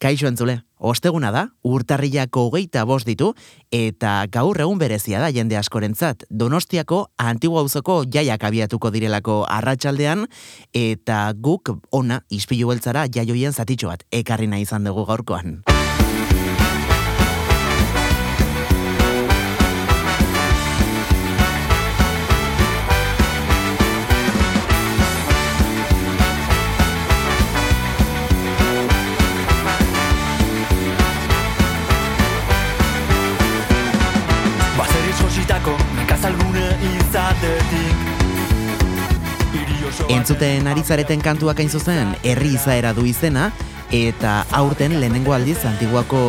Kaixo entzule, osteguna da, urtarriako hogeita bost ditu, eta gaur egun berezia da jende askorentzat. Donostiako antigua auzoko jaiak abiatuko direlako arratsaldean eta guk ona ispilu beltzara jaioien zatitxo bat ekarri nahi izan dugu gaurkoan. Entzuten ari zareten kantuak hain zuzen, herri izaera du izena, eta aurten lehenengo aldiz antiguako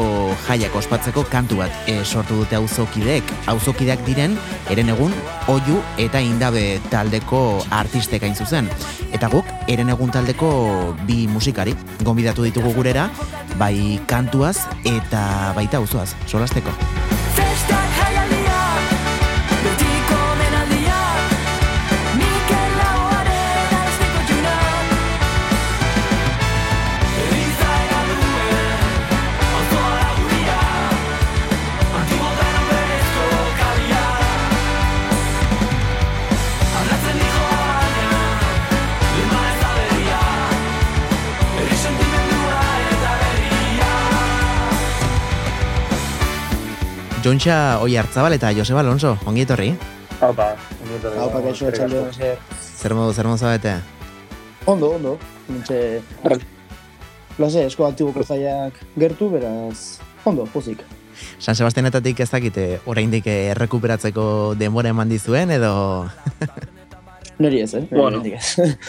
jaiak ospatzeko kantu bat e, sortu dute auzokideek. Auzokideak diren, eren egun, oiu eta indabe taldeko artistek hain zuzen. Eta guk, eren egun taldeko bi musikari, gonbidatu ditugu gurera, bai kantuaz eta baita auzoaz, solasteko. Jontxa oi hartzabal eta Joseba Alonso, ongi etorri? Haupa, ongi etorri. Haupa, kaixo, txalde. Zer modu, zer modu zabete? Ondo, ondo. Nintxe, Lase, esko antiguko zaiak gertu, beraz, ondo, pozik. San Sebastianetatik ez dakite, oraindik errekuperatzeko denbora eman dizuen, edo... Neri ez, eh? Bueno,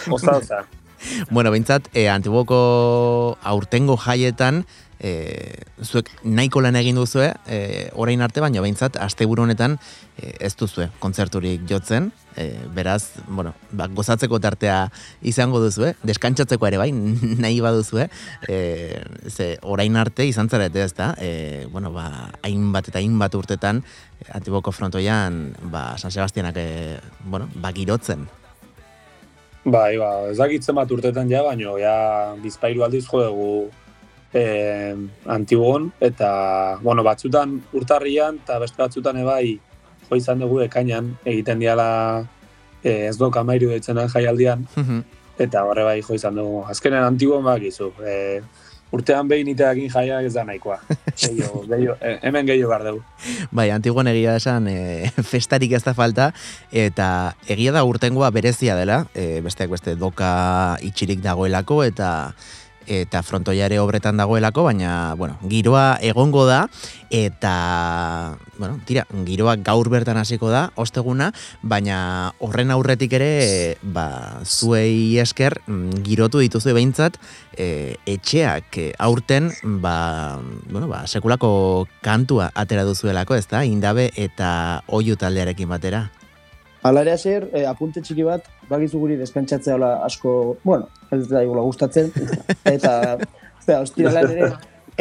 oza, oza. bueno, bintzat, eh, antiguoko aurtengo jaietan, e, zuek nahiko lan egin duzue, e, orain arte baina behintzat, asteburu honetan e, ez duzue kontzerturik jotzen, e, beraz, bueno, ba, gozatzeko tartea izango duzue, deskantzatzeko ere bai, nahi baduzue, e, ze orain arte izan zarete ez da, e, bueno, ba, hainbat eta hainbat urtetan, antiboko frontoian, ba, San Sebastianak, e, bueno, ba, girotzen. Bai, ba, ezagitzen bat urtetan ja, baino, ja, bizpairu aldiz jo dugu e, antigon, eta, bueno, batzutan urtarrian, eta beste batzutan ebai, jo izan dugu ekainan, egiten diala e, ez dok amairu ditzen jaialdian, Mhm. eta horre bai jo izan dugu. Azkenen antigon bak izu, e, urtean behin iteakin jaia ez da nahikoa. Gehiago, gehiago, e, hemen gehiago behar dugu. Bai, antiguan egia esan e, festarik ez da falta, eta egia da urtengoa berezia dela, e, besteak beste doka itxirik dagoelako, eta eta frontoiare obretan dagoelako, baina, bueno, giroa egongo da, eta, bueno, tira, giroa gaur bertan hasiko da, osteguna, baina horren aurretik ere, ba, zuei esker, mm, girotu dituzu behintzat, e, etxeak e, aurten, ba, bueno, ba, sekulako kantua atera duzuelako, ez da, indabe eta oiu taldearekin batera. Hala ere aser, eh, apunte txiki bat, bagizu guri deskantzatzea hola asko, bueno, ez da igula gustatzen, eta, zera, ostiralan ere,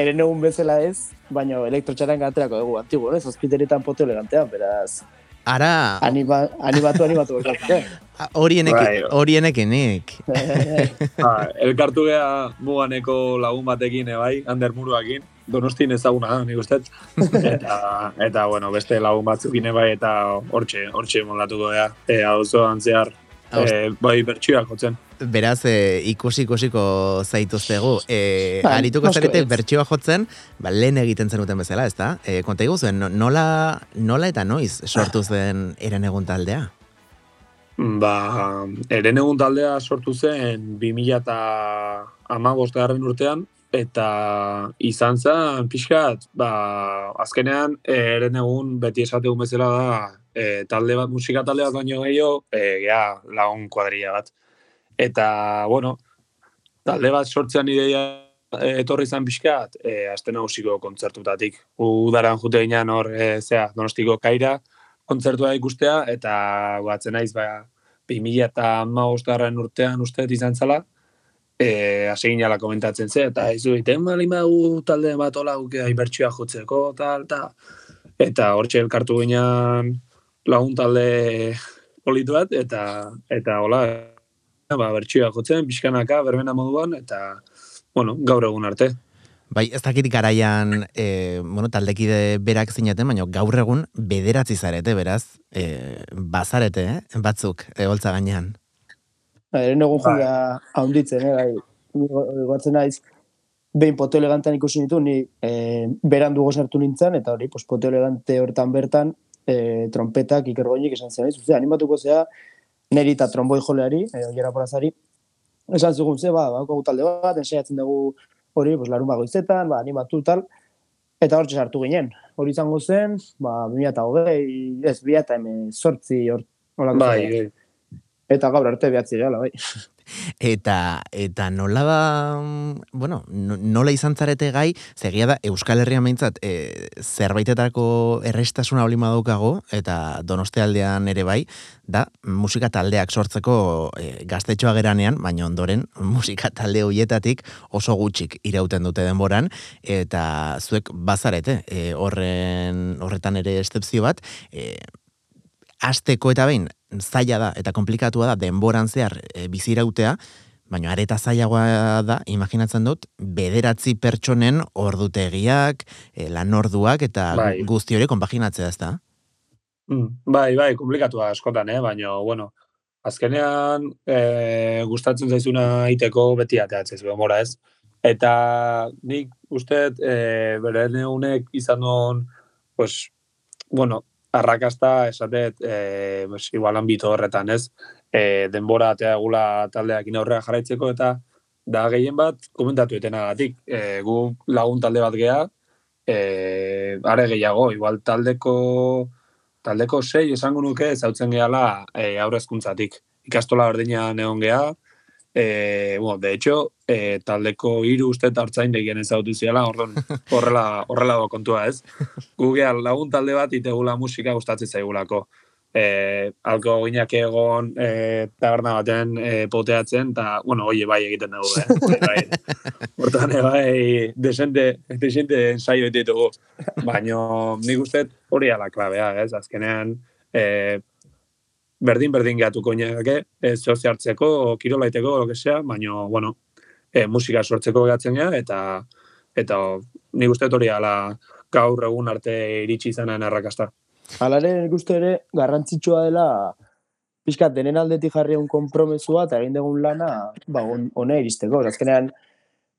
ere egun bezala ez, baina elektrotxaran gaterako dugu antigu, ez? Hospitaletan pote elegantean, beraz, Ara, anima, animatu, animatu. bertatik, Bai. horienekin, horienekinik. eh? Ba, elkartu geha muganeko lagun batekin, ebai, Ander Muruakin, donostin ezaguna da, nik uste. Eta, eta, bueno, beste lagun batzukin ebai, eta hortxe, hortxe molatuko geha. E, hau zehar, e, bai, bertxioak jotzen. Beraz, e, ikusi ikusiko zaituztegu. E, Bai, arituko zarete ez. bertsioa jotzen, ba, lehen egiten zenuten bezala, ez da? E, konta iguzuen, no- nola, nola eta noiz sortu zen eren egun taldea? Ba, eren egun taldea sortu zen 2000 eta amagostgarren urtean, eta izan zen pixkat, ba, azkenean eren egun beti esategu bezala da e, talde bat, musika talde bat baino gehiago, e, gea, lagun kuadrilla bat. Eta, bueno, talde bat sortzean ideia e, etorri zen pixkat, e, aste nagusiko kontzertutatik. Udaran jute ginean hor, e, zea, donostiko kaira, kontzertua ikustea, eta batzen naiz, ba, 2000 eta garren urtean uste izan zala, e, hasi ginala komentatzen ze, eta izu egiten bali magu talde bat hola guke ibertsioa jotzeko, tal, ta. Eta hortxe elkartu ginean lagun talde politu bat, eta, eta hola, ba, bertsioa jotzen, pixkanaka, berbena moduan, eta, bueno, gaur egun arte. Bai, ez dakit garaian, e, bueno, taldekide berak zineten, baina gaur egun bederatzi zarete, beraz, e, bazarete, eh? batzuk, e, holtza gainean. Ba, eren egun julia haunditzen, eh, bai, gotzen naiz, behin poto elegantan ikusi nitu, ni e, beran dugu sartu nintzen, eta hori, pues, poto elegante hortan bertan, e, trompetak ikergoinik esan zen, zuzea, animatuko zea, neri eta tromboi joleari, e, ojera porazari, esan zugun ze, ba, ba, talde bat, ensaiatzen dugu hori, pues, larun bagoizetan, ba, animatu tal, eta hor sartu ginen. Hori izango zen, ba, bimia eta hogei, ez, bia eta hemen sortzi hor, bai, bai. Eta gaur arte behatzi gala, bai. Eta, eta nola da, bueno, nola izan zarete gai, zegia da Euskal Herria meintzat e, zerbaitetako errestasuna olima daukago, eta donoste aldean ere bai, da musika taldeak sortzeko e, gaztetxoa geranean, baina ondoren musika talde hoietatik oso gutxik irauten dute denboran, eta zuek bazarete e, horren, horretan ere estepzio bat, e, asteko eta behin zaila da eta komplikatua da denboran zehar e, bizirautea, baina areta zailagoa da, imaginatzen dut, bederatzi pertsonen ordutegiak, e, lan orduak eta bai. guzti hori konpaginatzea ez da? Mm, bai, bai, komplikatua askotan, eh? baina, bueno, azkenean e, gustatzen zaizuna iteko beti ateatzez, mora ez. Eta nik uste, e, bere izan non, pues, bueno, arrakasta esatet e, pues, igual ambito horretan, ez? E, denbora atea gula taldeak inaurrea jarraitzeko eta da gehien bat komentatu etenagatik. E, gu lagun talde bat gea, e, are gehiago, igual taldeko taldeko sei esango nuke zautzen gehala e, aurrezkuntzatik. Ikastola berdina neon geha, E, bueno, de hecho, e, taldeko hiru uste hartzain degien ezautu ziala, horrela, horrela do kontua ez. Google lagun talde bat itegula musika gustatzen zaigulako. E, alko ginak egon e, taberna baten e, poteatzen, eta, bueno, oie bai egiten dugu, eh? bai. Hortan, bai, desente, desente ensaio ditugu. Baina, nik uste hori ala klabea, ez? Azkenean, e, berdin berdin gehatuko inake, ez zozi hartzeko, kirolaiteko, lo que sea, baina, bueno, e, musika sortzeko gehatzen gara, eta, eta nik uste hori ala gaur egun arte iritsi izanen errakasta. Alare, nik uste ere, garrantzitsua dela, pixkat, denen aldetik jarri un kompromesua, eta egin dugun lana, ba, hone iristeko. Azkenean,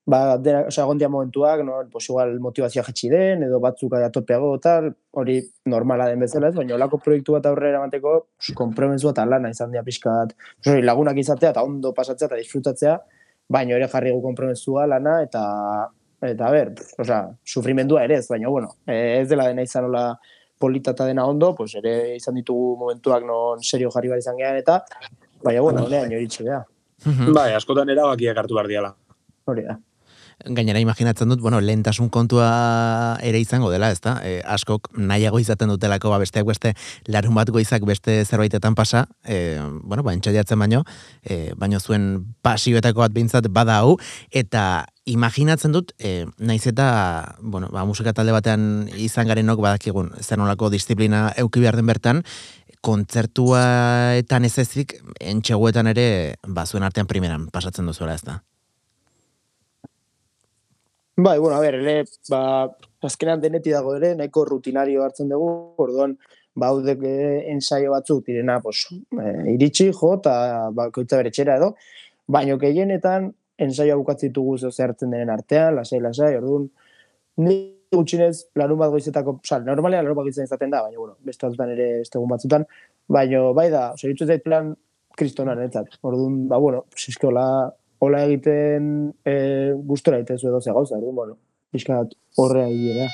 ba, dena, oza, gondia momentuak, no, pues igual motivazioa jetxi den, edo batzuk aia topeago, tal, hori normala den bezala ez, baina olako proiektu bat aurrera emateko, kompromensu eta lana izan dira pixkat, hori lagunak izatea eta ondo pasatzea eta disfrutatzea, baina ere jarri gu kompromensua lana eta, eta ber, oza, sufrimendua ere ez, baina bueno, ez dela dena izan hola politata dena ondo, pues ere izan ditugu momentuak non serio jarri bar izan gehan eta, baina bueno, honean hori txegea. Bai, askotan erabakiak hartu behar diala. Hori da gainera imaginatzen dut, bueno, lehentasun kontua ere izango dela, ezta? E, askok nahiago izaten dutelako, ba, besteak beste, larun bat goizak beste zerbaitetan pasa, e, bueno, ba, entxadiatzen baino, e, baino zuen pasioetako bat bintzat bada hau, eta imaginatzen dut, e, naiz eta, bueno, ba, musika talde batean izan garenok badakigun, zer nolako disiplina euki behar den bertan, kontzertuaetan ez ezik, entxeguetan ere, ba, zuen artean primeran pasatzen duzuela ez da. Bai, bueno, a ver, ere, ba, azkenean deneti dago ere, nahiko rutinario hartzen dugu, orduan, ba, ensaio batzuk direna, pues, e, iritsi, jo, eta ba, koitza bere txera edo, baino gehienetan, ensaio bukatzi ditugu zo hartzen denen artean, lasai, lasai, orduan, ni gutxinez, larun bat goizetako, oza, normalean larun bat goizetan izaten da, baina, bueno, beste altutan ere, estegun batzutan, baino, bai da, zeritzu zait plan, kristonan, etzat, orduan, ba, bueno, siskola, hola egiten e, gustora egiten zuen dozea gauza, bueno, pixkat horrea egiera.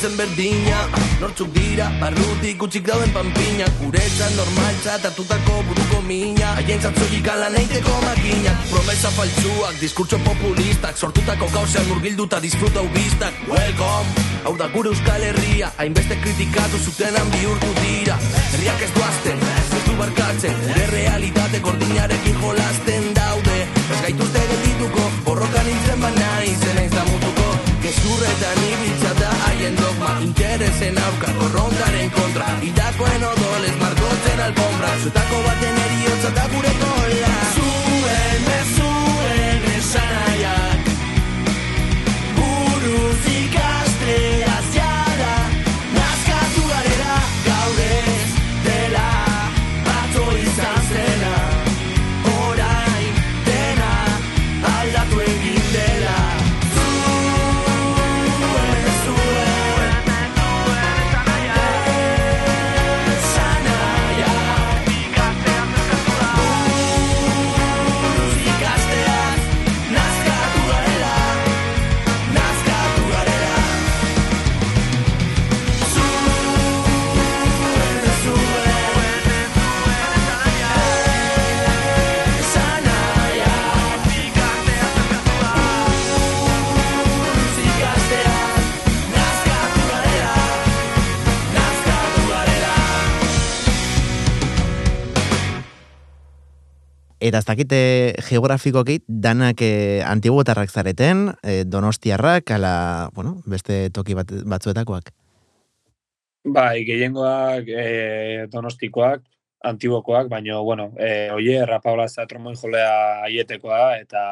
Zen berdina Nortzuk dira, barrutik utxik dauden pampiña. Guretzat normaltzat hartutako buruko mina. Haien zatzoik ala neiteko makinak. Promesa faltzuak, diskurtso populistak. Sortutako gauzean murgilduta disfruta ubistak. Welcome, hau da gure euskal herria. Hainbeste kritikatu zutenan bihurtu dira. Herriak ez duazten, ez du barkatzen. Gure realitate gordinarekin jolasten Interesen aurka, korrontaren kontra Irakoen odolez margotzen alfombra. Zuetako baten eriotza da gure Eta ez dakite geografikoki danak eh, antiguotarrak zareten, eh, donostiarrak, ala, bueno, beste toki bat, batzuetakoak. Bai, gehiengoak e, donostikoak, antibokoak, baina, bueno, e, oie, Rapaola Zatromoi jolea aietekoa, eta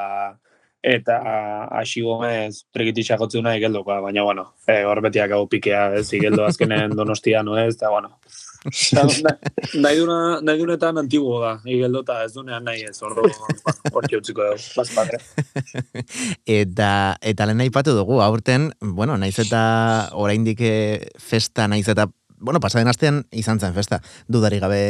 eta hasi gomez pregititxa gotzuna igeldokoa, baina, bueno, e, hor betiak hau pikea, ez, igeldo azkenen donostia, no ez, eta, bueno, nahi duna, nahi dunetan antibo da, igeldo eta ez dunean nahi ez, ordo, hor utziko dugu. Eta, eta lehen aipatu dugu, aurten, bueno, naiz eta oraindik eh, festa, naiz eta bueno, pasaden astean izan zen festa, dudari gabe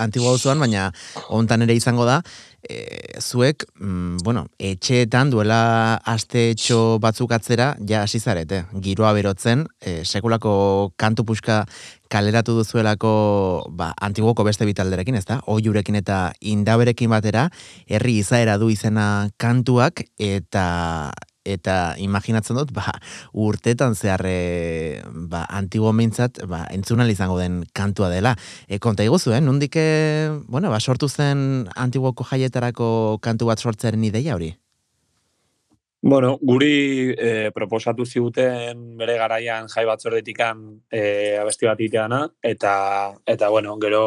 antigua auzoan, baina hontan ere izango da, e, zuek, mm, bueno, etxeetan duela astetxo batzuk atzera, ja hasi zarete, giroa berotzen, e, sekulako kantu puxka kaleratu duzuelako ba, antiguoko beste bitalderekin, ez da? Oiurekin eta indaberekin batera, herri izaera du izena kantuak, eta eta imaginatzen dut, ba, urtetan zehar e, ba, antiguo mintzat, ba, entzunal izango den kantua dela. E, konta iguzu, eh? Nundik, e, bueno, ba, sortu zen antiguoko jaietarako kantu bat sortzearen ideia hori? Bueno, guri e, proposatu ziguten bere garaian jai batzordetikan e, abesti bat iteana, eta, eta bueno, gero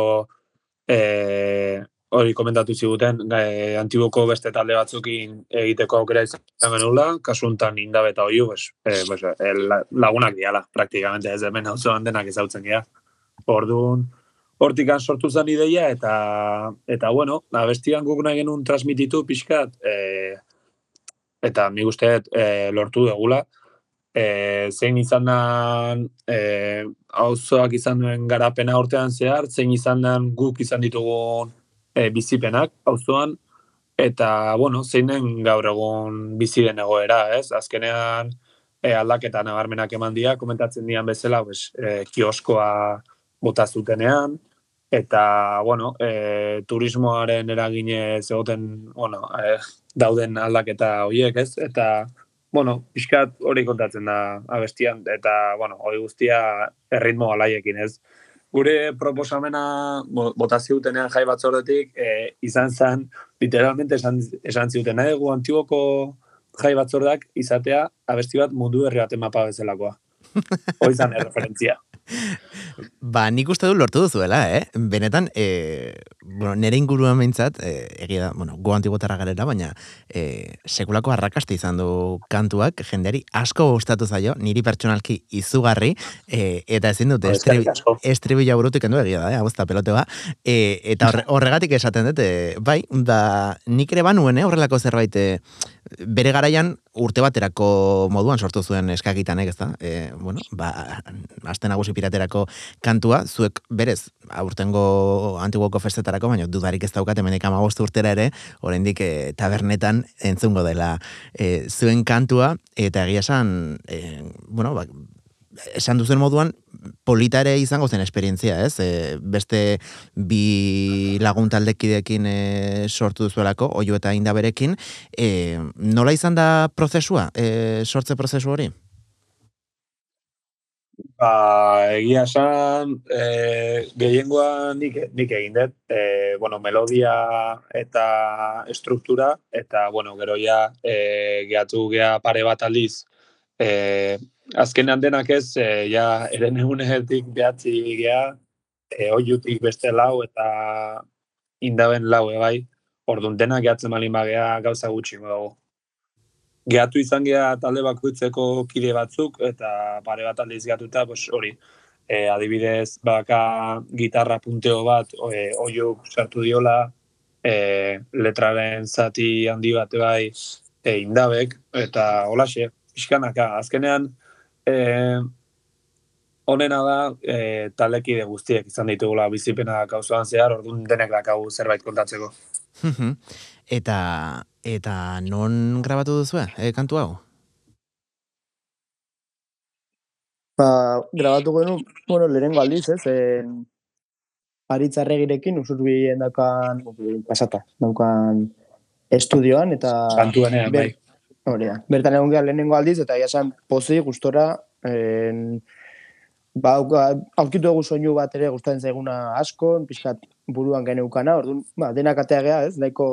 e, hori komentatu ziguten e, antiboko beste talde batzukin egiteko aukera izan genula, kasuntan indabe eta oiu, pues, e, pues, e, la- lagunak diala, praktikamente, ez hemen hau denak ezautzen dira. Orduan, hortikan sortu zen ideia, eta, eta bueno, abestian guk nahi genuen transmititu pixkat, e, eta nik uste dut, e, lortu degula. E, zein izan den e, auzoak izan duen garapena urtean zehar, zein izan den guk izan ditugun e, bizipenak auzoan eta bueno, zeinen gaur egun bizi den egoera, ez? Azkenean e, aldaketa nabarmenak eman dira, komentatzen dian bezala, pues, e, kioskoa bota zutenean, eta, bueno, e, turismoaren eraginez egoten, bueno, e, dauden aldaketa horiek, ez? Eta, bueno, pixkat hori kontatzen da abestian, eta, bueno, hori guztia erritmo alaiekin, ez? Gure proposamena bo- bota ziutenean jai batzordetik, e, izan zen, literalmente esan, esan ziuten, nahi dugu antiguoko jai batzordak izatea abesti bat mundu herri baten mapa bezalakoa. Hoi zan erreferentzia. Ba, nik uste du lortu duzuela, eh? Benetan, e, bueno, nire inguruan behintzat, e, egia da, bueno, go antibotarra garera, baina e, sekulako arrakasta izan du kantuak, jendeari asko gustatu zaio, niri pertsonalki izugarri, e, eta ezin dute estribi, asko. estribila burutik kendu egia da, eh? da pelote ba. E, eta horre, horregatik esaten dut, e, bai, da, nik ere banuen, eh, horrelako zerbait, e, bere garaian urte baterako moduan sortu zuen eskakitanek, ez da? E, bueno, ba, aste nagusi piraterako kantua, zuek berez, aurtengo antiguoko festetarako, baina dudarik ez daukat hemenik amagostu urtera ere, oraindik e, tabernetan entzungo dela e, zuen kantua, eta egia esan, e, bueno, ba, esan duzen moduan, politare izango zen esperientzia, ez? E, beste bi lagun taldekidekin e, sortu duzuelako, oio eta indaberekin, e, nola izan da prozesua, e, sortze prozesu hori? Ba, egia esan, e, gehiengoa nik, nik egin dut, e, bueno, melodia eta estruktura, eta, bueno, gero ja, e, gehatu gea pare bat aldiz, e, azkenean denak ez, e, ja, eren egunetik behatzi gea, e, oiutik beste lau, eta indaben lau, e, bai, orduan denak gehatzen malin bagea gauza gutxi dago gehatu izan geha talde bakoitzeko kide batzuk, eta pare bat aldiz gehatuta, hori, e, adibidez, baka gitarra punteo bat, e, oiuk sartu diola, e, letraren zati handi bat bai, e, indabek, eta holaxe, pixkanaka, azkenean, e, onena da, e, talekide guztiek izan ditugula bizipena gauzoan zehar, orduan denek dakau zerbait kontatzeko. eta Eta non grabatu duzu, eh, kantu hau? Ba, grabatu genu, bueno, lehenengo aldiz, ez, en, aritzarregirekin, usurbien daukan, pasata, daukan estudioan, eta... Kantuanean, bai. Horea, bertan egon gehan lehenengo aldiz, eta jasan pozi gustora, en, ba, aurkitu egu soinu bat ere gustatzen zaiguna asko, pixkat buruan geneukana, orduan, ba, denak atea ez, nahiko,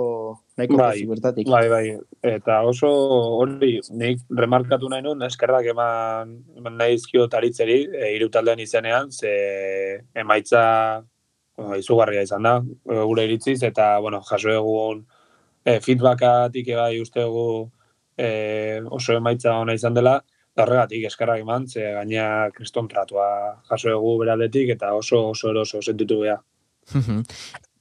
nahiko bai, bertatik. Bai, bai, eta oso hori, nik remarkatu nahi nun, eskerrak eman, eman nahi izkio taritzeri, e, irutaldean izenean, ze emaitza bueno, izugarria izan da, e, gure iritziz, eta, bueno, jaso egun e, feedbackatik ebai ustegu e, oso emaitza ona izan dela, horregatik eskerrak eman, ze gaina kriston tratua jaso egu beraldetik, eta oso oso eroso sentitu beha.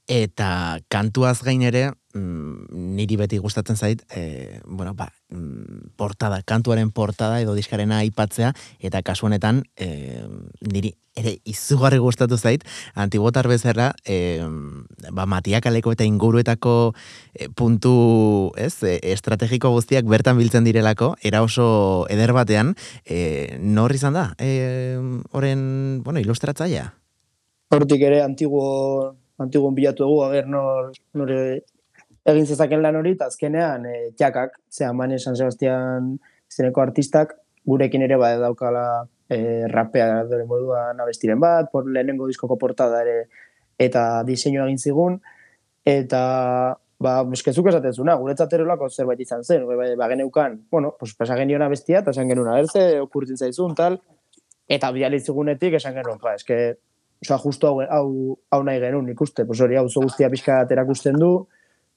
Eta kantuaz gain ere, mm, niri beti gustatzen zait, e, bueno, ba, mm, portada, kantuaren portada edo diskarena aipatzea, eta kasu honetan, e, niri ere izugarri gustatu zait, antibotar bezala, e, ba, matiakaleko eta inguruetako e, puntu, ez, e, estrategiko guztiak bertan biltzen direlako, era oso eder batean, e, nor izan da, e, oren, bueno, ilustratzaia? hortik ere antiguo antiguo bilatu dugu ager nor nore egin zezaken lan hori azkenean e, txakak ze Mane San Sebastian zeneko artistak gurekin ere bada daukala e, rapea dore moduan abestiren bat por lehenengo diskoko portada ere eta diseinu egin zigun eta ba eskezuk esaten zuna guretzat erolako zerbait izan zen bai ba geneukan bueno pues pasa geniona bestia ta esan genuna berze okurtzen zaizun tal eta bializigunetik esan genuen ba eske Osa, justo hau, hau, hau nahi genuen ikuste. Pues hori, hau guztia pixka erakusten du,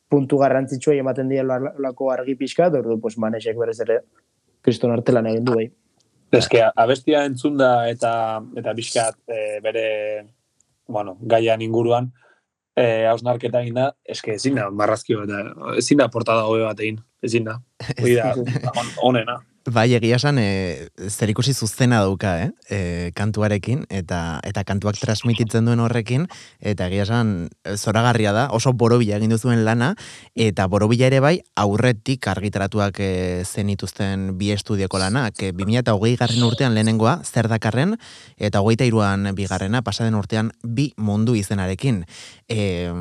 puntu garrantzitsua ematen dira lako argi pixka, ordu, pues, manesek berez ere, kriston artelan egin du, bai. Ez abestia entzunda eta eta pixka e, bere, bueno, gaian inguruan, eh, hausnarketa egin da, eske ezin da, marrazkio eta ezin da portada hobe bat egin, ezin da. Oida, onena. Bai, egia esan, e, zer ikusi zuzena dauka, eh? E, kantuarekin, eta eta kantuak transmititzen duen horrekin, eta egia esan, zoragarria da, oso borobila egin duzuen lana, eta borobila ere bai, aurretik argitaratuak e, zenituzten bi estudioko lana, que 2008 garren urtean lehenengoa, zer dakarren, eta hogeita iruan bigarrena, pasaden urtean, bi mundu izenarekin. E,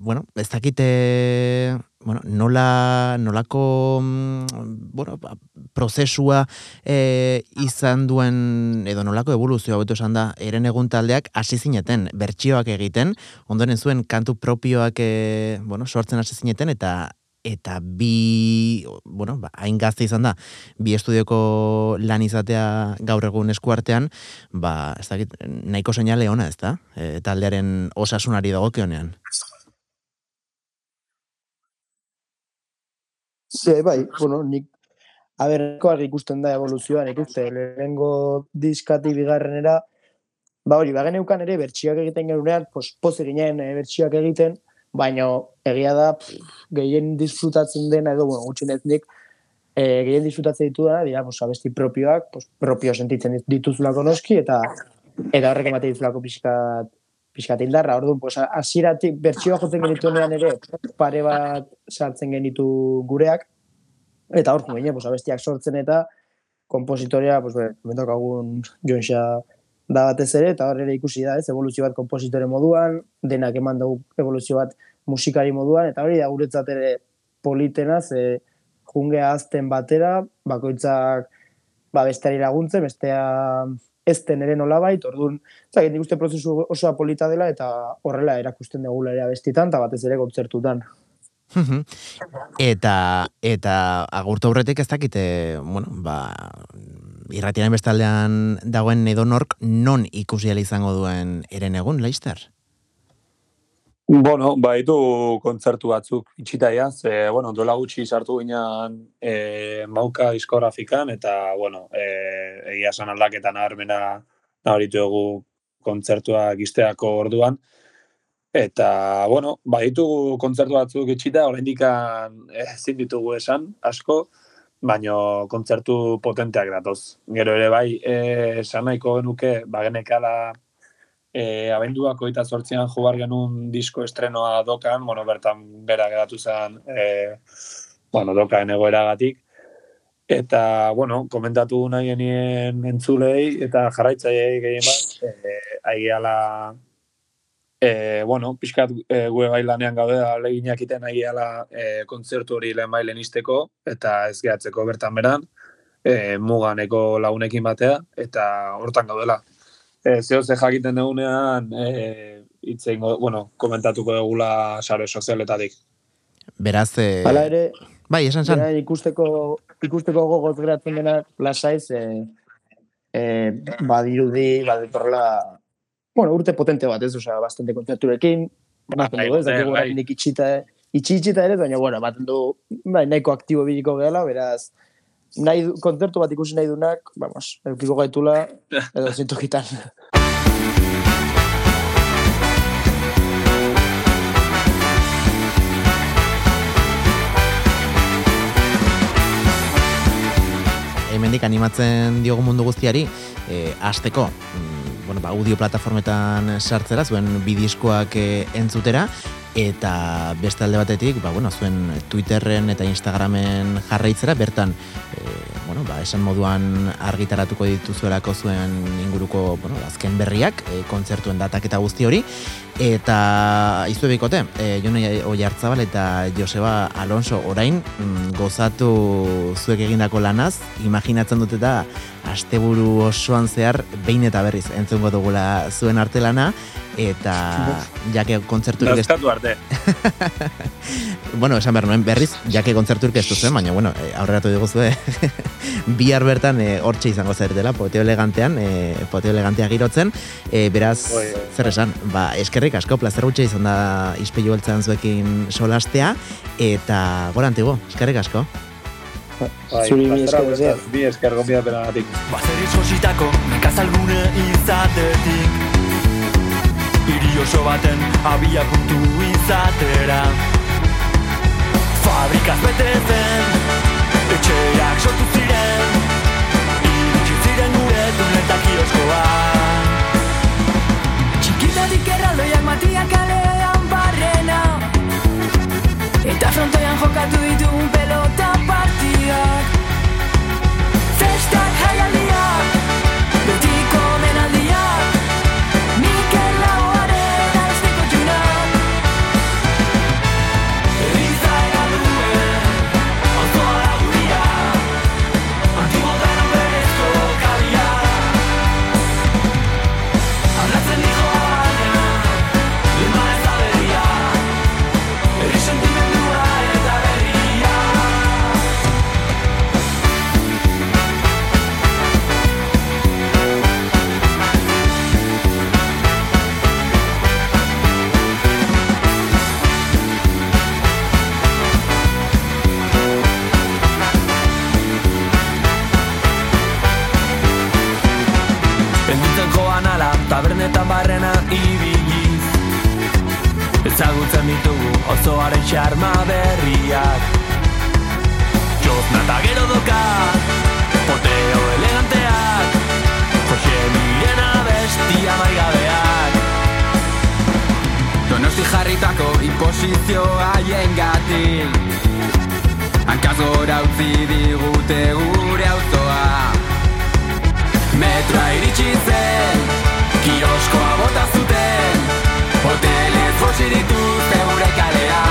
bueno, ez dakite bueno, nola, nolako mm, bueno, ba, prozesua e, izan duen, edo nolako evoluzioa betu esan da, eren egun taldeak hasi zineten, bertsioak egiten, ondoren zuen kantu propioak e, bueno, sortzen hasi zineten, eta eta bi, bueno, ba, hain gazte izan da, bi estudioko lan izatea gaur egun eskuartean, ba, ez dakit, nahiko seinale ona, ez da? E, taldearen osasunari dago Ze, bai, bueno, nik a ber, ikusten da evoluzioan, ikuste, lehenengo diskati bigarrenera, ba hori, bagen eukan ere, bertxiak egiten genunean, pos, poze ginen e, bertxiak egiten, baina egia da, pff, gehien disfrutatzen dena, edo, bueno, gutxin ez nik, e, gehien disfrutatzen ditu dena, dira, pos, abesti propioak, pos, propio sentitzen dituzulako noski, eta eta horrek emate dituzulako pixkat, pixkat indarra, orduan, pues, asiratik, bertxioa jotzen genituenean ere, pare bat sartzen genitu gureak, eta hor, gine, pues, abestiak sortzen eta kompositorea, pues, be, mentokagun Jonxa da batez ere, eta hor ere ikusi da, ez, evoluzio bat kompositore moduan, denak eman dugu evoluzio bat musikari moduan, eta hori da guretzat ere politena, ze jungea azten batera, bakoitzak ba, besteari laguntzen, bestea ezten ere nolabait, orduan, zake, nik uste prozesu osoa polita dela, eta horrela erakusten dugula ere abestitan, eta batez ere kontzertutan. eta eta agurtu aurretik ez dakite, bueno, ba, irratiaren bestaldean dagoen edonork non ikusi izango duen eren egun, Leister? Bueno, baitu kontzertu batzuk itxitaia, ze, bueno, dola gutxi sartu ginean e, mauka diskografikan, eta, bueno, e, egia esan aldaketan armena nabaritu egu kontzertua gizteako orduan. Eta, bueno, baitu kontzertu batzuk itxita, oraindik ezin ditugu esan, asko, baino kontzertu potenteak datoz. Gero ere bai, e, esan nahiko genuke, bagenekala, e, abenduako eta sortzean jugar genuen disko estrenoa dokan, bueno, bertan bera geratu zen, e, bueno, dokaen egoeragatik. Eta, bueno, komentatu nahi genien entzulei eta jarraitzaiei gehien bat, e, aigeala, e, bueno, pixkat e, gue bailanean gaude da leginak iten aigeala e, kontzertu hori lehen bailen izteko, eta ez gehatzeko bertan beran, e, muganeko launekin batea, eta hortan gaudela eh, zeo ze jakiten dugunean, eh, itzein, bueno, komentatuko dugula sare sozialetatik. Beraz, eh... Hala ere, bai, esan zan. ikusteko, ikusteko gogoz geratzen dena, lasaiz, eh, eh, badirudi, baditorla, bueno, urte potente bat, ez, osea, bastante kontzerturekin, Baten bai, du, ez, bai. nik itxita, itxita ere, baina, bueno, baten du, bai, nahiko aktibo biliko gehala, beraz, nahi, kontzertu bat ikusi nahi dunak, vamos, eukiko gaitula, edo zintokitan. Hemendik animatzen diogu mundu guztiari, e, azteko, mm, bueno, ba, audio plataformetan sartzera, zuen bidiskoak e, entzutera, eta beste alde batetik, ba, bueno, zuen Twitterren eta Instagramen jarraitzera, bertan, e, bueno, ba, esan moduan argitaratuko dituzuelako zuen inguruko bueno, azken berriak, e, kontzertuen datak eta guzti hori, eta izu ebikote, e, Jone Oiartzabal eta Joseba Alonso orain mm, gozatu zuek egindako lanaz, imaginatzen dut eta asteburu osoan zehar behin eta berriz entzungo dugula zuen artelana, eta jake kontzerturik ez... arte. bueno, esan behar nuen berriz, jake kontzerturik ez duzen, baina, bueno, eh, aurreratu dugu zuen, bihar bertan e, hortxe izango zer dela, poteo elegantean, e, poteo elegantean girotzen, e, beraz, oi, zer esan, ba, eskerrik asko, plazer gutxe izan da izpilu beltzan zuekin solastea, eta gora antigo, eskerrik asko. Bai, Zuri bi esker, bi esker, gombi da pena gatik. Bazeriz jositako, nekazalgune izatetik, Iri oso baten abia puntu izatera Fabrikaz gora utzi digute gure auzoa. Metroa iritsi zen, kioskoa bota zuten. Hotelez bosiritu zeure kalea.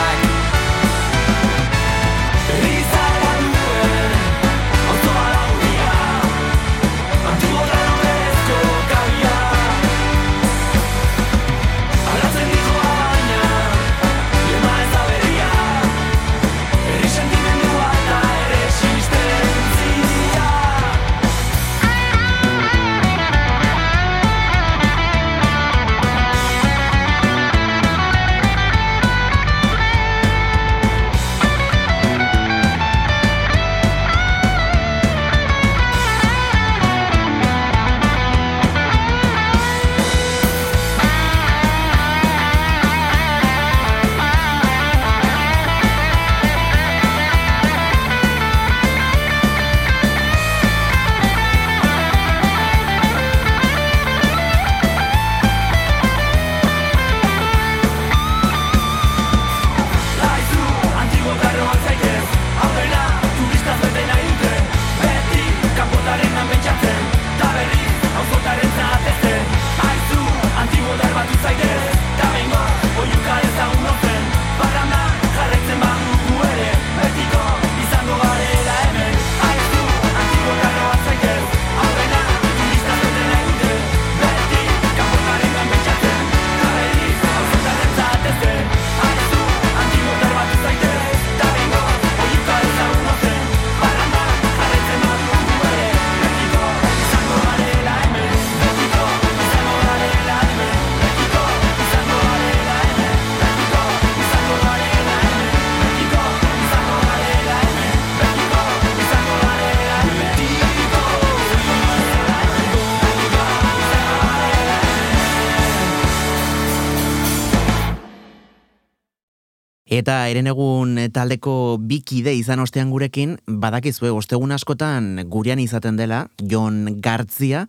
Eta erenegun taldeko bikide izan ostean gurekin, badakizue, ostegun askotan gurean izaten dela, Jon Gartzia,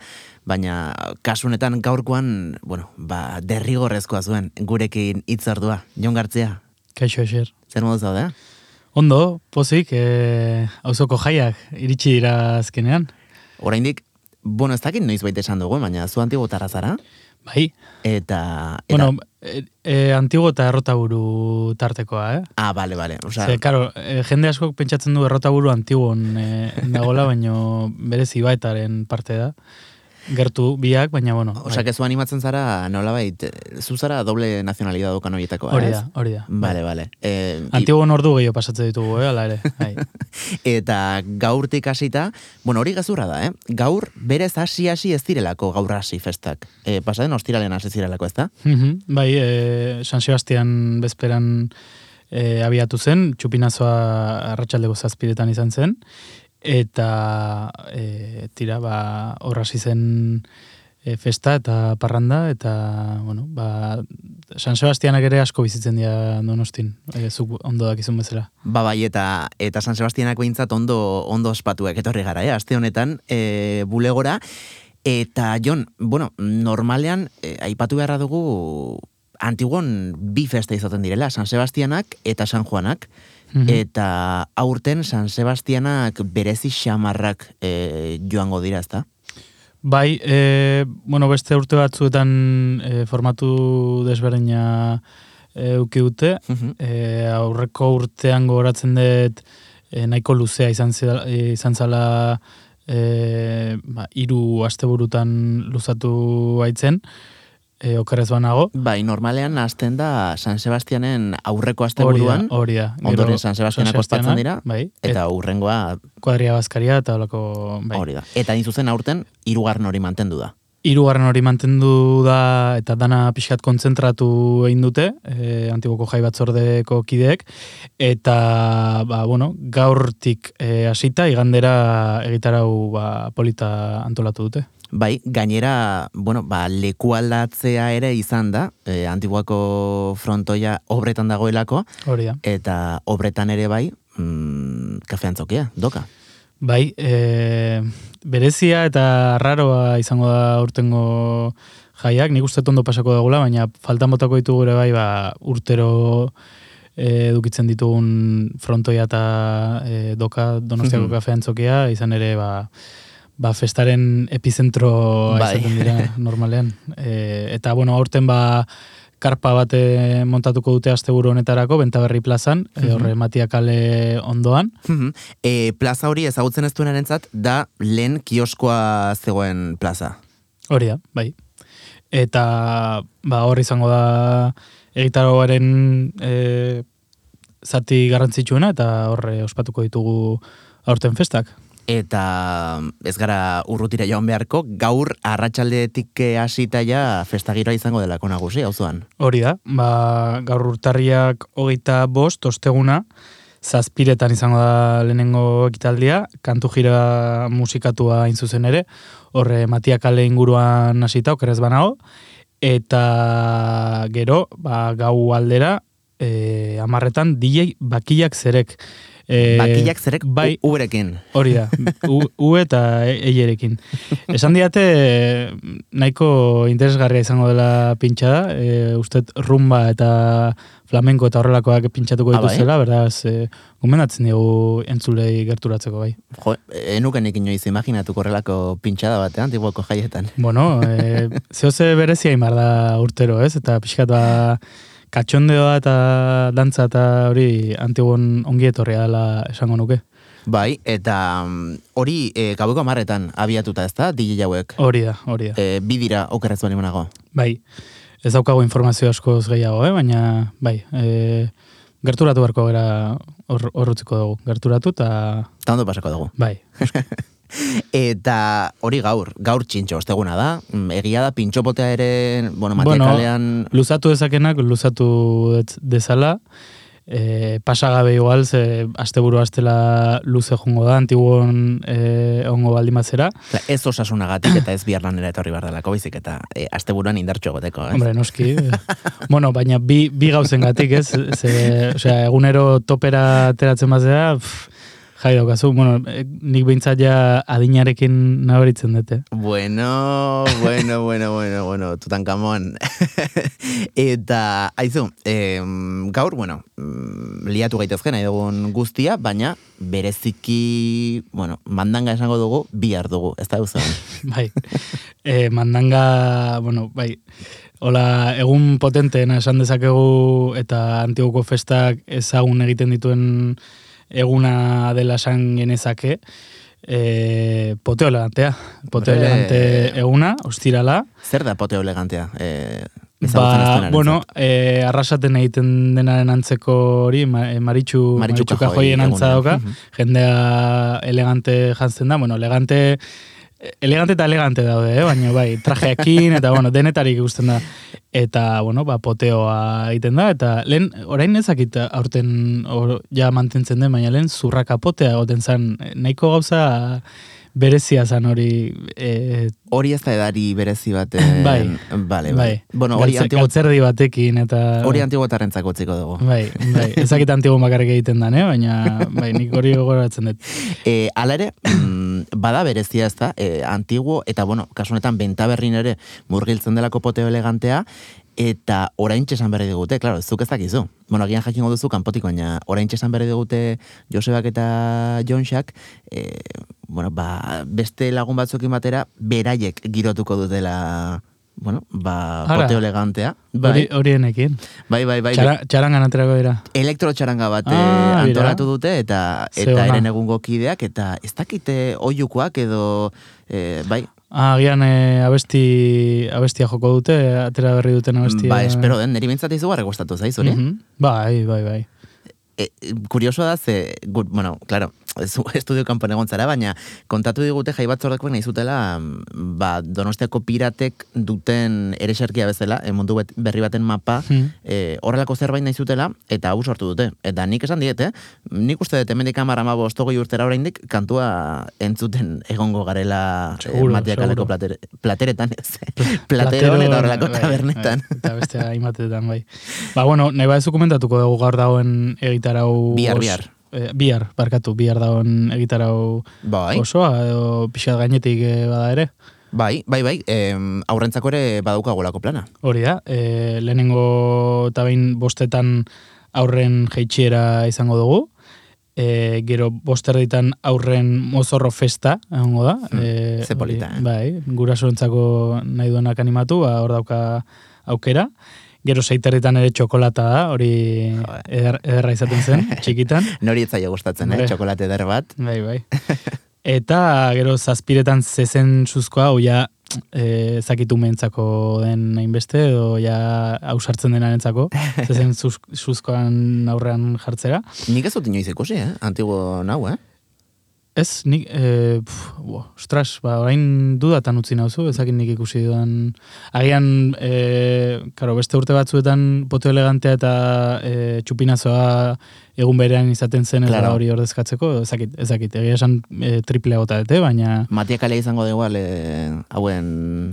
baina kasunetan gaurkoan, bueno, ba, derrigorrezkoa zuen gurekin hitzordua. Jon Gartzia, Kaixo eser. zer modu zaude? Ondo, pozik, e, auzoko jaiak iritsi dira azkenean. Oraindik, bueno, ez dakit noiz baita esan dugu, baina zu antigotarra zara, Bai, eta... eta bueno, e, e, antigo eta errotaburu tartekoa, eh? Ah, bale, bale. Osa, Ze, karo, e, jende askok pentsatzen du errotaburu antigon e, dagola, baino berezi baetaren parte da. Gertu biak, baina bueno. Osa, bai. que zu animatzen zara, nolabait, eh, zu zara doble nazionalidad dokan horietakoa, hori ez? da, hori da. Bale, bale. Eh, i- Antigon ordu gehiago pasatzen ditugu, eh, ala ere. Bai. Eta gaurtik hasita, bueno, hori gezurra da, eh? Gaur berez hasi-hasi ez direlako gaur hasi festak. E, pasaden ostiralean hasi zirelako, ez da? Mhm, bai, e, San Sebastian bezperan e, abiatu zen, txupinazoa arratsaldeko zazpiretan izan zen, eta e, tira, ba, hor hasi zen e, festa eta parranda, eta, bueno, ba, San Sebastianak ere asko bizitzen dira donostin, e, zuk ondo dakizun bezala. Ba bai, eta, eta San Sebastianak behintzat ondo, ondo ospatuak etorri gara, eh? Aste honetan, e, bulegora. Eta, Jon, bueno, normalean, e, aipatu beharra dugu, Antiguon bi festa izaten direla, San Sebastianak eta San Juanak. Eta aurten San Sebastianak berezi xamarrak e, joango dira, ezta? Bai, e, bueno, beste urte batzuetan e, formatu desberdina e, uki dute, Mhm. e, aurreko urtean gogoratzen dut e, nahiko luzea izan, zela, izan zala e, ba, iru asteburutan luzatu baitzen, e, okerrez banago. Bai, normalean hasten da San Sebastianen aurreko asteburuan, hori da. ondoren San Sebastianak ospatzen dira, bai, eta urrengoa kuadria bazkaria eta holako, bai. hori da. Eta hain zuzen aurten hirugarren hori mantendu da. Hirugarren hori mantendu da eta dana pixkat kontzentratu egin dute, e, Antiboko Jai Batzordeko kideek, eta, ba, bueno, gaurtik e, hasita igandera egitarau ba, polita antolatu dute. Bai, gainera, bueno, ba, leku aldatzea ere izan da, e, antiguako frontoia obretan dagoelako, Hori da. eta obretan ere bai, mm, kafe antzokia, doka. Bai, e, berezia eta raroa izango da urtengo jaiak, nik uste dut ondo pasako dagula, baina faltan botako ditugu ere bai, ba, urtero e, edukitzen ditugun frontoia eta e, doka donostiako Mhm. kafe antzokia, izan ere, ba, ba, festaren epizentro Bai. izaten dira normalean. E, eta, bueno, aurten ba, karpa bat eh, montatuko dute asteburu honetarako, Bentaberri plazan, e, horre Matia kale ondoan. Mhm. e, plaza hori ezagutzen ez duenarentzat da lehen kioskoa zegoen plaza. Hori da, bai. Eta ba, hor izango da egitaroaren e, zati garrantzitsuena eta horre ospatuko ditugu aurten festak. Eta ez gara urrutira joan beharko, gaur arratsaldetik eh, hasita ja festagiroa izango delako nagusi, auzoan. Hori da, ba, gaur urtarriak hogeita bost, osteguna, zazpiretan izango da lehenengo ekitaldia, kantu jira musikatua hain zuzen ere, horre Matia kale inguruan hasita, okerez banago, eta gero, ba, gau aldera, e, amarretan, DJ bakillak zerek. E, Bakillak zerek bai, uberekin. Hori da, u, u eta e- eierekin. Esan diate, nahiko interesgarria izango dela pintxada, e, ustet rumba eta flamenko eta horrelakoak pintxatuko Ah, bai? dituzela, beraz, e, gomendatzen dugu entzulei gerturatzeko bai. Jo, enukenik inoiz imaginatuko horrelako pintxada batean, antiguoko jaietan. Bueno, e, zehoze berezia imar da urtero, ez? Eta pixkat ba, katxondeoa eta dantza eta hori antigon ongi etorria dela esango nuke. Bai, eta mm, hori e, gaueko amarretan abiatuta ez da, DJ hauek. Hori da, hori da. E, bi dira okerrez bali monago. Bai, ez daukago informazio askoz gehiago, eh? baina bai, e, gerturatu beharko gara hor, horrutziko dugu. Gerturatu eta Eta ondo pasako dugu. bai, Eta hori gaur, gaur txintxo, osteguna da. Mm, Egia da, pintxopotea ere, bueno, Bueno, luzatu dezakenak, luzatu ez- dezala, e, pasagabe igual, ze asteburu astela luze jongo da, antiguon e, ongo baldin bazera. Osea, Ez osasunagatik eta ez bihar lanera etorri behar delako baizik eta e, asteburuan indartxo egoteko, ez? Hombre, noski. eh. bueno, baina bi, bi gauzen gatik, ez? Ze, osea, egunero topera ateratzen bazera, pff, jai daukazu. Bueno, eh, nik behintzat ja adinarekin nabaritzen dute. Bueno, bueno, bueno, bueno, bueno, Tutankamon. eta, aizu, em, gaur, bueno, mm, liatu gaitezke nahi dugun guztia, baina bereziki, bueno, mandanga esango dugu, bihar dugu, ez da duzu? bai. E, mandanga, bueno, bai, Hola, egun potenteena esan dezakegu eta antiguko festak ezagun egiten dituen eguna dela esan genezake. E, poteo elegantea. Poteo elegante eguna, ostirala. Zer da poteo elegantea? E, Ba, bueno, e, arrasaten egiten denaren antzeko hori, e, maritxu, Maritxu maritxu Kajoi kajoien antza dauka, jendea elegante jantzen da, bueno, elegante, elegante eta elegante daude, eh? baina bai, trajeekin, eta bueno, denetarik ikusten da. Eta, bueno, ba, poteoa egiten da, eta lehen, orain ezakit aurten or, ja mantentzen den, baina lehen zurraka potea goten zen, nahiko gauza berezia zen hori, e, Hori ez da edari berezi baten... Bai. Bale, bai, bai. Bueno, hori Galtze- antigo, galtzerdi batekin, eta... hori antiguotarrentzako utziko dugu. Bai, bai, ezakit antigo bakarrik egiten dan, eh? baina bai, nik hori gogoratzen dut. E, ala ere, mm, bada berezia ez da, e, antiguo, eta bueno, kasu honetan bentaberrin ere murgiltzen delako poteo elegantea, eta orain esan berri digute, klaro, zuk ez dakizu. Bueno, agian jakingo duzu kanpotik, baina orain esan berri digute Josebak eta Jonxak, e, bueno, ba, beste lagun batzuekin batera, beraiek girotuko dutela, bueno, ba, Ara. poteo elegantea. Bai, horienekin. bai, bai, bai. Txara, txarangan aterako dira. elektrotxaranga bat Ah, eh, antolatu dute eta eta ona. eren egungo kideak eta ez dakite oiukoak edo eh, bai, Ah, Agian e, abesti, abestia joko dute, atera berri duten abestia. ba espero den, niri bintzat izugarri gustatu zaiz, hori? Mhm. Bai, bai, bai. E, kurioso da, ze, gu, bueno, claro, zu estudio kanpon egon zara, baina kontatu digute jai batzordekoek nahi zutela, mm, ba, donostiako piratek duten ereserkia bezala, e, mundu bet, berri baten mapa, Hmm. e, horrelako zerbait nahi zutela, eta hau sortu dute. Eta nik esan diete, nik uste dut hemendik amara ma bostogoi urtera oraindik kantua entzuten egongo garela Seguro, e, matiakaleko seguro. plater, plateretan, ez, plateron eta horrelako bai, tabernetan. Bai, eta beste hainbatetan, bai. Ba, bueno, nahi badezu komentatuko dugu gaur dagoen egitarau... Bihar, bihar. Eh, bihar, barkatu, bihar dagoen egitarau Bai. osoa, edo pixat gainetik eh, bada ere. Bai, bai, bai, em, aurrentzako ere badaukagolako plana. Hori da, e, lehenengo eta behin bostetan aurren jeitxiera izango dugu, e, gero bosterditan aurren mozorro festa, egongo da. Hmm, e, ze polita, hori, eh? Bai, gurasoentzako nahi duenak animatu, ba, hor dauka aukera. Gero seiterritan ere txokolata da, hori eder, ederra izaten zen, txikitan. Nori ez zaio gustatzen, eh? Txokolate eder bat. Bai, bai. Eta gero zazpiretan zezen suzkoa, ja e, zakitu mentzako den hainbeste, edo ja ausartzen denarentzako, zezen zuz, suzkoan aurrean jartzera. Nik ez dut inoiz ikusi, eh? Antigo nau, eh? Ez, nik, e, pf, bo, ostras, ba, orain dudatan utzi nauzu, ezakit nik ikusi dudan. Agian, e, karo, beste urte batzuetan poteo elegantea eta e, txupinazoa egun berean izaten zen Claro. hori ordezkatzeko, ezakit, ezakit, egia esan e, triple gota dute, baina... Matia kalea izango da igual, eh, hauen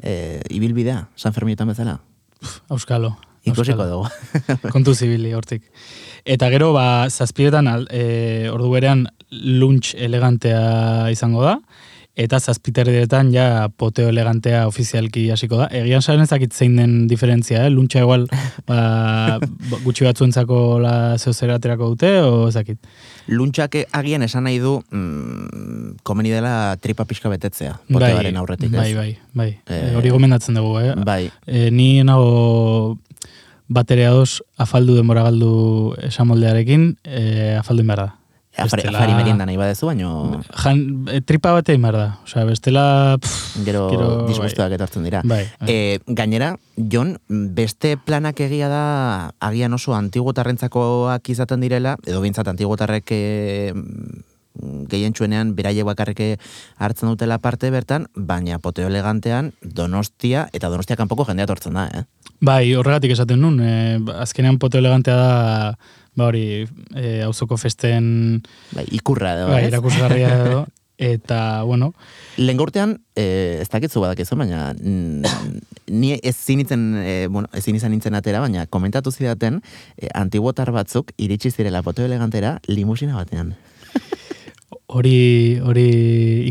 eh, ibilbidea, San Fermietan bezala. Auskalo. Ikusiko dugu. Kontu zibili, hortik. Eta gero, ba, zazpiretan, al- e, ordu berean, lunch elegantea izango da, eta zazpiterdetan ja poteo elegantea ofizialki hasiko da. Egian saren ezakit zein den diferentzia, eh? Luntxa igual, ba, ba, gutxi batzuentzako la zeozera aterako dute, o ezakit. Luntxak agian esan nahi du mm, komeni dela tripa pixka betetzea, poteoaren aurretik, ez? Bai, bai, bai. Eh, E, hori gomendatzen dugu, eh? Bai, E, ni nago batere ados afaldu denbora galdu esamoldearekin, e, afaldu inbar da. Afari, Bestela- afari merienda nahi badezu, baino Jan, e, tripa bate inbar da. Osea, bestela... Pff, gero Gero, disgustuak etortzen dira. bai, bai. E, gainera, Jon, beste planak egia da, agian oso antiguotarrentzakoak izaten direla, edo bintzat antiguotarrek e, gehien txuenean beraie bakarreke hartzen dutela parte bertan, baina poteo elegantean donostia, eta donostia kanpoko jendea tortzen da, eh? Bai, horregatik esaten nun. E, azkenean poto elegantea da, ba hori, e, auzoko festen Bai, ikurra edo, bai, ez? erakusgarria edo. Eta, bueno, Lehen urtean, eh, ez dakitzu badakizu, baina ni ezin itzen, eh, bueno, ezin izan nintzen atera, baina komentatu zidaten eh, antiguotar batzuk iritsi zirela poteo elegantera limusina batean. hori hori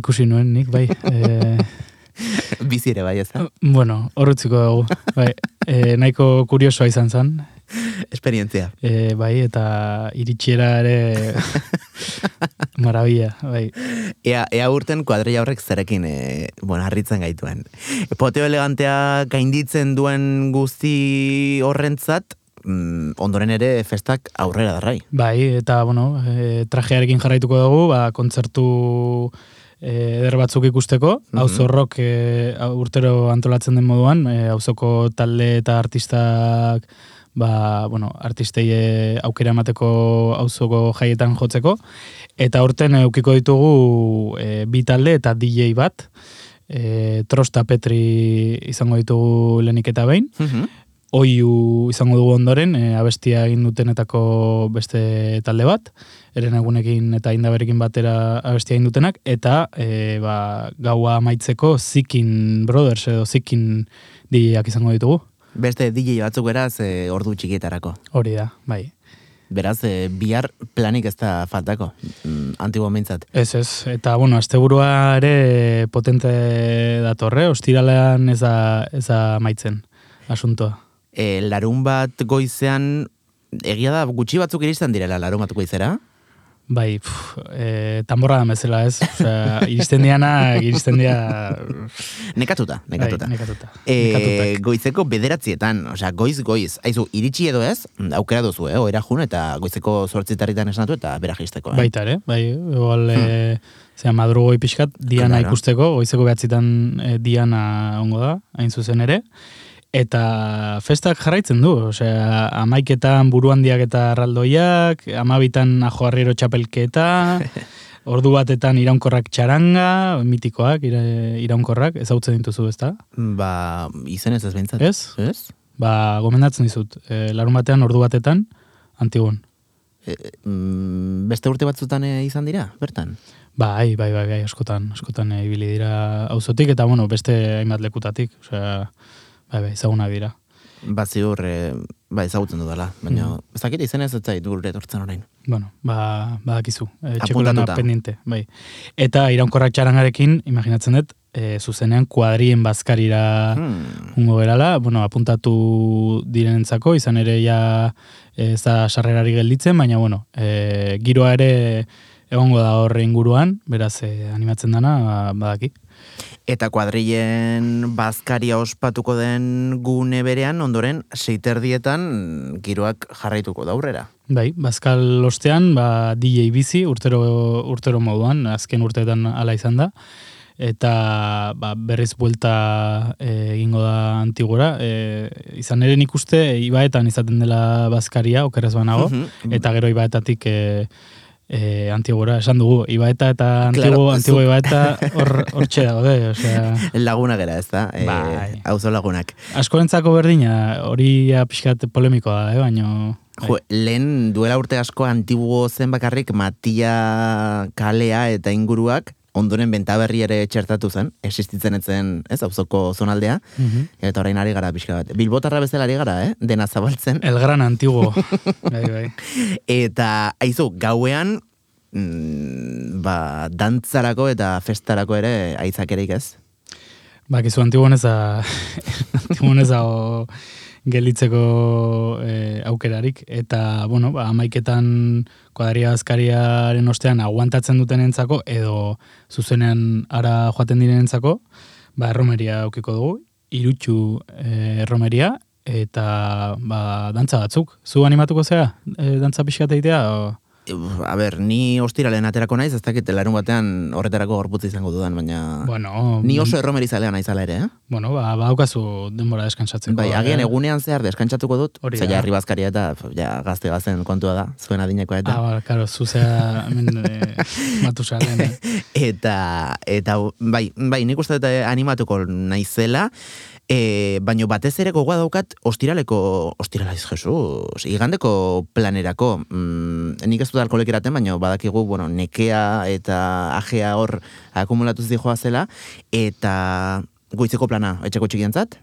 ikusi nuen nik, bai. E, Bizi ere bai, ez da? bueno, horretziko dugu. Bai, e, nahiko kuriosoa izan zen. Esperientzia. E, bai, eta iritsiera ere marabia, bai. Ea, ea urten kuadreia horrek zerekin, e, bueno, harritzen gaituen. Poteo elegantea gainditzen duen guzti horrentzat, mm, ondoren ere festak aurrera darrai. Bai, eta, bueno, e, trajearekin jarraituko dugu, ba, kontzertu eder batzuk ikusteko, auzo rock e, urtero antolatzen den moduan, e, auzoko talde eta artistak ba, bueno, artistei e, aukera emateko auzoko jaietan jotzeko, eta aurten eukiko ditugu e, bi talde eta DJ bat, e, Trosta Petri izango ditugu lehenik eta behin, Mhm. oiu izango dugu ondoren, e, abestia egin dutenetako beste talde bat, eren egunekin eta indaberekin batera abestia egin dutenak, eta e, ba, gaua amaitzeko Zikin Brothers edo Zikin DJak izango ditugu. Beste DJ batzuk beraz e, ordu txikietarako. Hori da, bai. Beraz, e, bihar planik ez da faltako, mm, antigo mintzat. Ez ez, eta bueno, asteburua ere potente datorre, ostiralean ez da, ez da maitzen asuntoa. E, larun bat goizean, egia da, gutxi batzuk iristen direla larun bat goizera? Bai, pf, e, tamborra da bezala ez, Osea, iristen diana, iristen dia... Nekatuta, nekatuta. Bai, nekatuta. E, goizeko bederatzietan, osea, goiz, goiz. Aizu, iritsi edo ez, aukera duzu, eh? Oera jun eta goizeko zortzitarritan esanatu eta bera jisteko, eh? Baita ere, bai, igual, e, zera, madrugoi pixkat, diana Claro. ikusteko, goizeko behatzitan e, diana ongo da, hain zuzen ere, eta festak jarraitzen du, osea, amaiketan buru handiak eta arraldoiak, amabitan ajoarrero txapelketa, ordu batetan iraunkorrak txaranga, mitikoak, ira, iraunkorrak, ezautzen dituzu, ezta? Ba, izen ez ez behintzat. Ez? Ez? Ba, gomendatzen dizut, e, larun batean, ordu batetan, antigun. E, mm, beste urte batzutan eh, izan dira, bertan? Bai, bai, bai, bai, askotan, askotan eh, ibili dira auzotik eta bueno, beste hainbat lekutatik, osea, bai, bai, ezaguna dira. Ba, ziur, e, ba, ezagutzen dudala, baina, Mm. ez dakit izen ez ez zait gure etortzen orain. Bueno, ba, badakizu, e, txeko lana Apuntatuta. pendiente, bai. Eta iraunkorrak txarangarekin, imaginatzen dut, e, zuzenean kuadrien bazkarira Hmm. ungo gerala, bueno, apuntatu direnentzako, izan ere ja ez da sarrerari gelditzen, baina bueno, e, giroa ere egongo da horre inguruan, beraz e, animatzen dana, ba, badaki. Eta kuadrilen bazkaria ospatuko den gune berean, ondoren, seiterdietan giroak jarraituko da aurrera. Bai, bazkal ostean, ba, DJ bizi, urtero, urtero moduan, azken urteetan ala izan da, eta ba, berriz buelta e, egingo da antigora. E, izan ere nik uste, ibaetan izaten dela bazkaria, okeraz banago, Mhm. eta gero ibaetatik e, e, antigora, esan dugu, ibaeta eta antigo, Claro, antigo ibaeta hor, hortxe daude, osea, Laguna gera, ez da? Bai. auzo lagunak. askorentzako berdina, hori pixkat polemikoa eh, baino... Jo, lehen duela urte asko antiguo zen bakarrik Matia kalea eta inguruak ondoren bentaberri ere txertatu zen, existitzen etzen, ez, auzoko zonaldea, Mhm. eta orain ari gara pixka bat. Bilbotarra bezala ari gara, eh? dena zabaltzen. El gran antiguo. bai, bai. Eta, aizu, gauean, mm, ba, dantzarako eta festarako ere aizakerik ez. Bakizu antiguoneza antiguoneza o, gelitzeko e, aukerarik. Eta bueno, ba amaiketan kuadria azkariaren ostean aguantatzen dutenentzako edo zuzenean ara joaten direnentzako ba erromeria aukiko dugu. Irutxu e, erromeria eta ba dantza batzuk. Zu animatuko zea e, dantza pixkat egitea o? A ber, ni ostiralen aterako naiz, ez dakit larun batean horretarako gorputz izango dudan, baina... bueno Ni oso erromeri zalea naizala ere, eh? bueno ba badaukazu denbora deskansatzeko Bai, agian eh? egunean zehar deskantzatuko dut, da. herri bazkaria eta ja, gazte gazen kontua da, zuen adinekoa eta. Ah, ba, claro, zuzea hemen e, matusalen, eh? eta, eta, bai, bai, nik uste dut eh, animatuko naizela, e, baino batez ere gogoa daukat ostiraleko, ostirala Jesus, igandeko planerako, mm, nik ez dut alkoholek eraten, baino badakigu, bueno, nekea eta ajea hor akumulatuz dijoa zela, eta goizeko plana, etxeko txikientzat?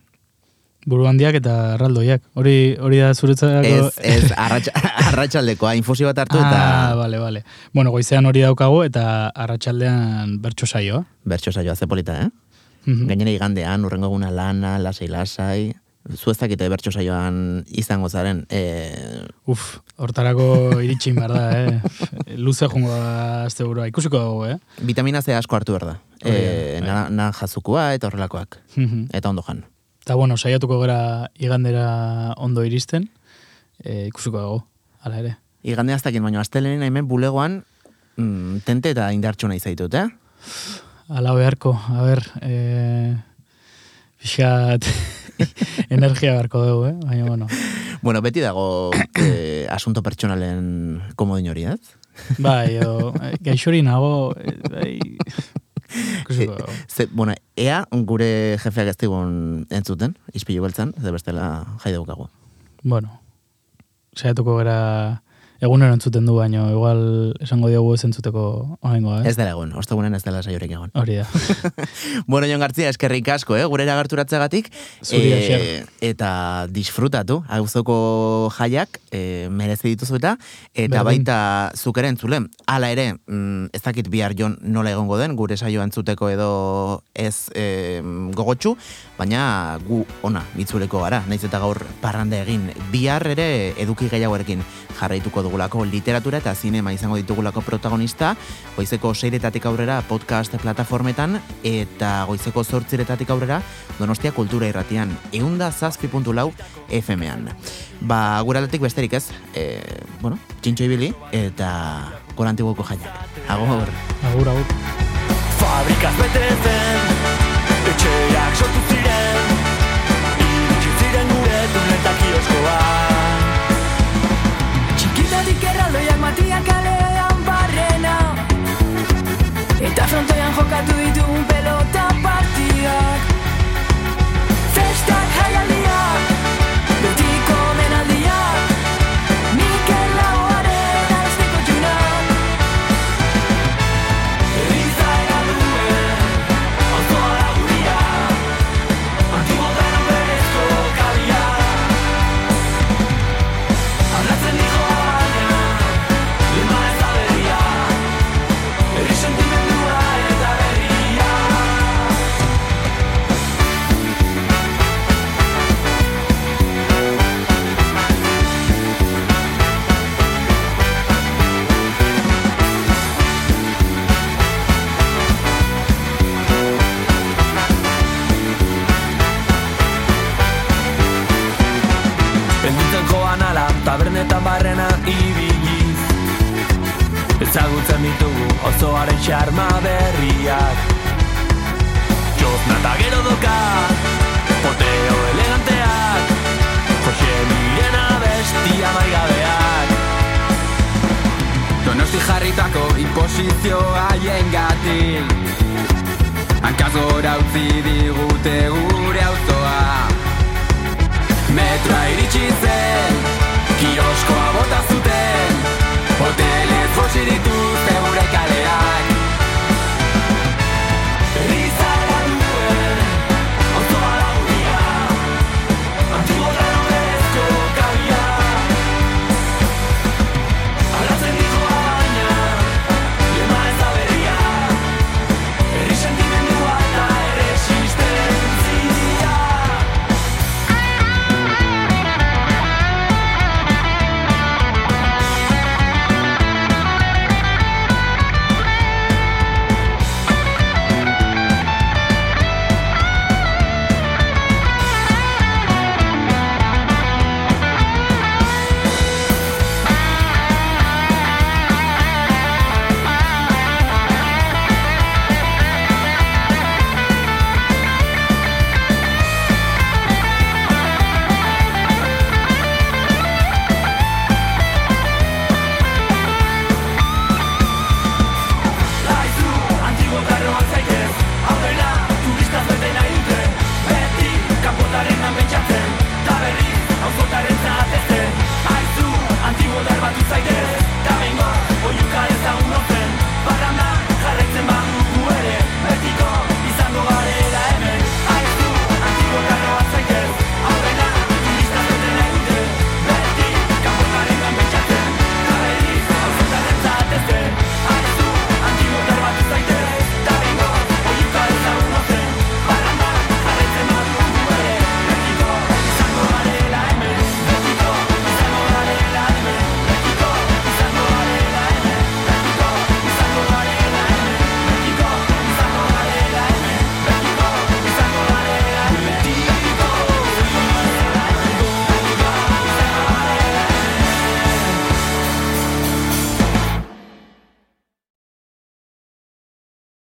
Buru handiak eta erraldoiak. Hori hori da zuretzako... Ez, ez, arratsaldekoa, infusio bat hartu eta Ah, bale, bale. Bueno, goizean hori daukagu eta arratsaldean bertso saioa. bertso saioa ze polita, eh? Mhm. Gainera igandean, urrengo eguna lana, lasai zu ez dakite bertso saioan izango zaren, e, Uf, hortarako iritsin behar da, eh? Luze jongo da azte burua. Ikusiko dugu, eh? vitamina C asko hartu behar da. E, na, na jazukua eta horrelakoak. Mhm. Eta ondo jan. Eta bueno, saiatuko gara igandera ondo iristen. E, ikusiko dugu, hala ere. Igande aztakin, baino astelenen hemen bulegoan mm, tente eta indartxo nahi zaitut, eh? Ala beharko, a ber, e, pixat energia beharko dugu, eh? Baina, bueno, Bueno, beti dago e, asunto pertsonalen komodin hori, ez? bai, edo, eh, gaixori nago, eh, bai, dugu. Ze, bueno, ea gure jefeak ez digun entzuten, ispilu beltzan, ze bestela jai daukagu. Bueno, saiatuko gara egunero entzuten du, baino, igual esango diogu ez entzuteko oaingoa, eh? Ez dela egon, ostegunen ez dela saiorik egon. Hori da. Bueno, Jon Gartzia, eskerrik asko, eh? gure eragarturatzagatik. Zuri Eh, esker. eta disfrutatu, auzoko jaiak e, merezi dituzu eta, eta Berdin. baita zuk ere entzule. Hala ere, mm, ez dakit bihar Jon nola egongo den, gure saioa entzuteko edo ez e, gogotsu, baina gu ona bitzuleko gara, naiz eta gaur parranda egin. Bihar ere eduki gehiagoerekin jarraituko dugulako literatura eta zinema izango ditugulako protagonista, goizeko seiretatik aurrera podcast plataformetan eta goizeko zortziretatik aurrera Donostia Kultura Irratian, eunda zazpi puntu lau FM-an. Ba, gure besterik ez, e, bueno, txintxo ibili eta gora antiguoko jaiak. Agor! Agur, agur. Fabrikaz bete zen Etxeak sortu ziren Iritsi ziren gure tunetak Txikitatik matiak kalean barrena. Eta frontoian jokatu ditugun pelota partidak. Festak jaialdiak